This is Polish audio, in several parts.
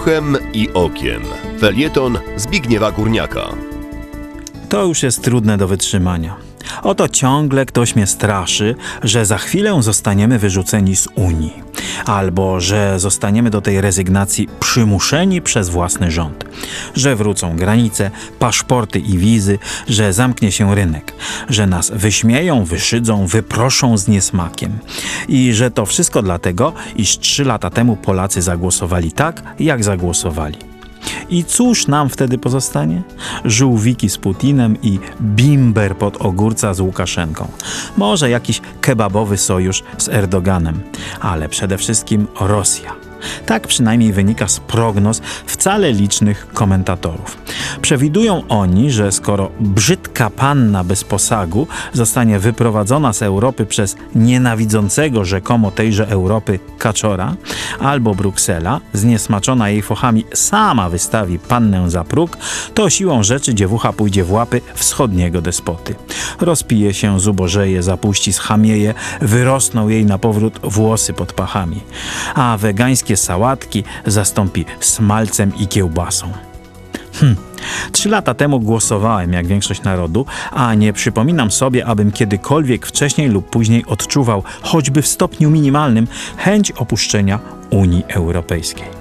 Uchem i okiem. Felieton Zbigniewa Górniaka. To już jest trudne do wytrzymania. Oto ciągle ktoś mnie straszy, że za chwilę zostaniemy wyrzuceni z Unii, albo że zostaniemy do tej rezygnacji przymuszeni przez własny rząd, że wrócą granice, paszporty i wizy, że zamknie się rynek, że nas wyśmieją, wyszydzą, wyproszą z niesmakiem i że to wszystko dlatego, iż trzy lata temu Polacy zagłosowali tak, jak zagłosowali. I cóż nam wtedy pozostanie? Żółwiki z Putinem i bimber pod ogórca z Łukaszenką. Może jakiś kebabowy sojusz z Erdoganem, ale przede wszystkim Rosja. Tak przynajmniej wynika z prognoz wcale licznych komentatorów. Przewidują oni, że skoro brzydka panna bez posagu zostanie wyprowadzona z Europy przez nienawidzącego rzekomo tejże Europy kaczora, albo Bruksela, zniesmaczona jej fochami, sama wystawi pannę za próg, to siłą rzeczy dziewucha pójdzie w łapy wschodniego despoty. Rozpije się, zubożeje, zapuści, schamieje, wyrosną jej na powrót włosy pod pachami. A wegańskie sałatki zastąpi smalcem i kiełbasą. Hm. Trzy lata temu głosowałem jak większość narodu, a nie przypominam sobie, abym kiedykolwiek wcześniej lub później odczuwał, choćby w stopniu minimalnym, chęć opuszczenia Unii Europejskiej.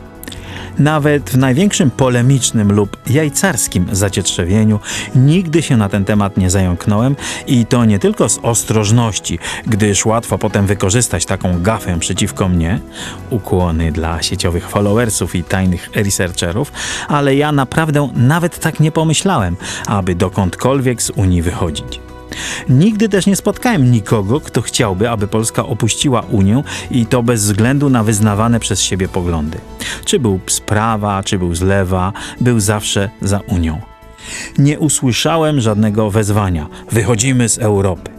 Nawet w największym polemicznym lub jajcarskim zacietrzewieniu nigdy się na ten temat nie zająknąłem i to nie tylko z ostrożności, gdyż łatwo potem wykorzystać taką gafę przeciwko mnie, ukłony dla sieciowych followersów i tajnych researcherów, ale ja naprawdę nawet tak nie pomyślałem, aby dokądkolwiek z Unii wychodzić. Nigdy też nie spotkałem nikogo, kto chciałby, aby Polska opuściła Unię i to bez względu na wyznawane przez siebie poglądy. Czy był z prawa, czy był z lewa, był zawsze za Unią. Nie usłyszałem żadnego wezwania: wychodzimy z Europy.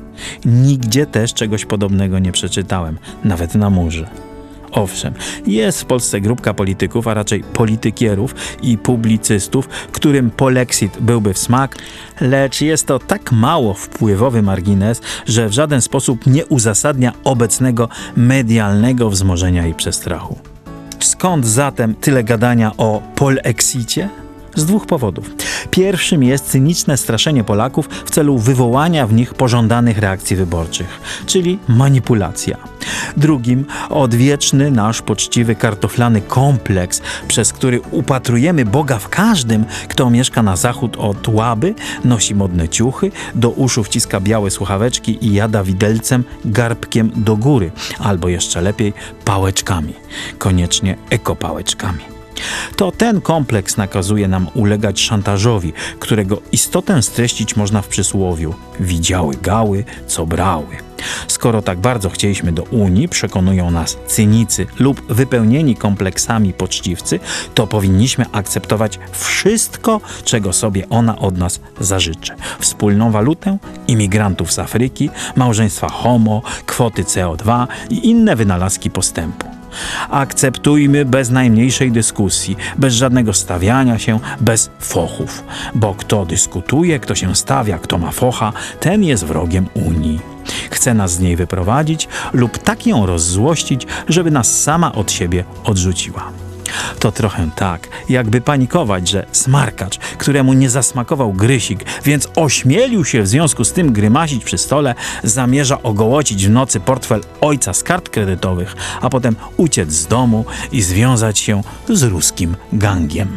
Nigdzie też czegoś podobnego nie przeczytałem, nawet na murze. Owszem, jest w Polsce grupka polityków, a raczej politykierów i publicystów, którym polexit byłby w smak, lecz jest to tak mało wpływowy margines, że w żaden sposób nie uzasadnia obecnego medialnego wzmożenia i przestrachu. Skąd zatem tyle gadania o polexicie? Z dwóch powodów. Pierwszym jest cyniczne straszenie Polaków w celu wywołania w nich pożądanych reakcji wyborczych, czyli manipulacja. Drugim odwieczny nasz poczciwy kartoflany kompleks, przez który upatrujemy Boga w każdym, kto mieszka na zachód od Łaby, nosi modne ciuchy, do uszu wciska białe słuchaweczki i jada widelcem garbkiem do góry, albo jeszcze lepiej pałeczkami, koniecznie ekopałeczkami. To ten kompleks nakazuje nam ulegać szantażowi, którego istotę streścić można w przysłowiu: widziały gały, co brały. Skoro tak bardzo chcieliśmy do Unii, przekonują nas cynicy lub wypełnieni kompleksami poczciwcy, to powinniśmy akceptować wszystko, czego sobie ona od nas zażyczy. Wspólną walutę, imigrantów z Afryki, małżeństwa homo, kwoty CO2 i inne wynalazki postępu. Akceptujmy bez najmniejszej dyskusji, bez żadnego stawiania się, bez fochów. Bo kto dyskutuje, kto się stawia, kto ma focha, ten jest wrogiem Unii. Chce nas z niej wyprowadzić lub tak ją rozzłościć, żeby nas sama od siebie odrzuciła. To trochę tak, jakby panikować, że smarkacz, któremu nie zasmakował grysik, więc ośmielił się w związku z tym grymasić przy stole, zamierza ogołocić w nocy portfel ojca z kart kredytowych, a potem uciec z domu i związać się z ruskim gangiem.